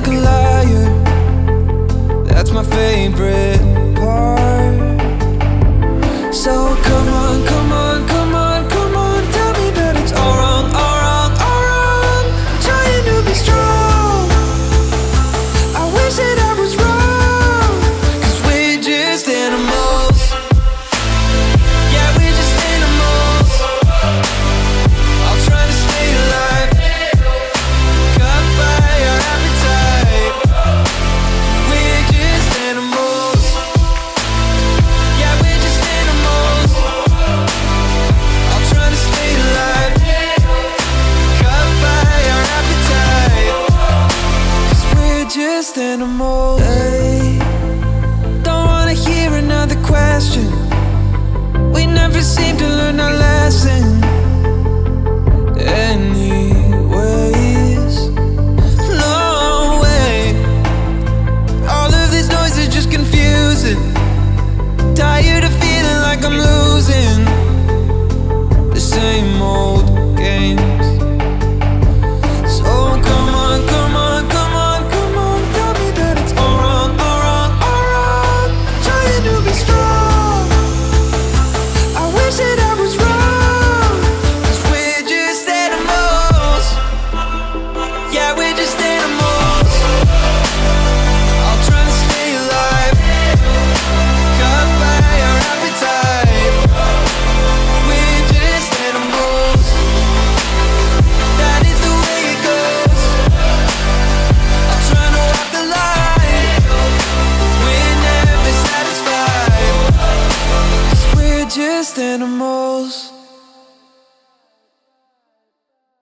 like a liar. That's my favorite. Hey, don't wanna hear another question. Animals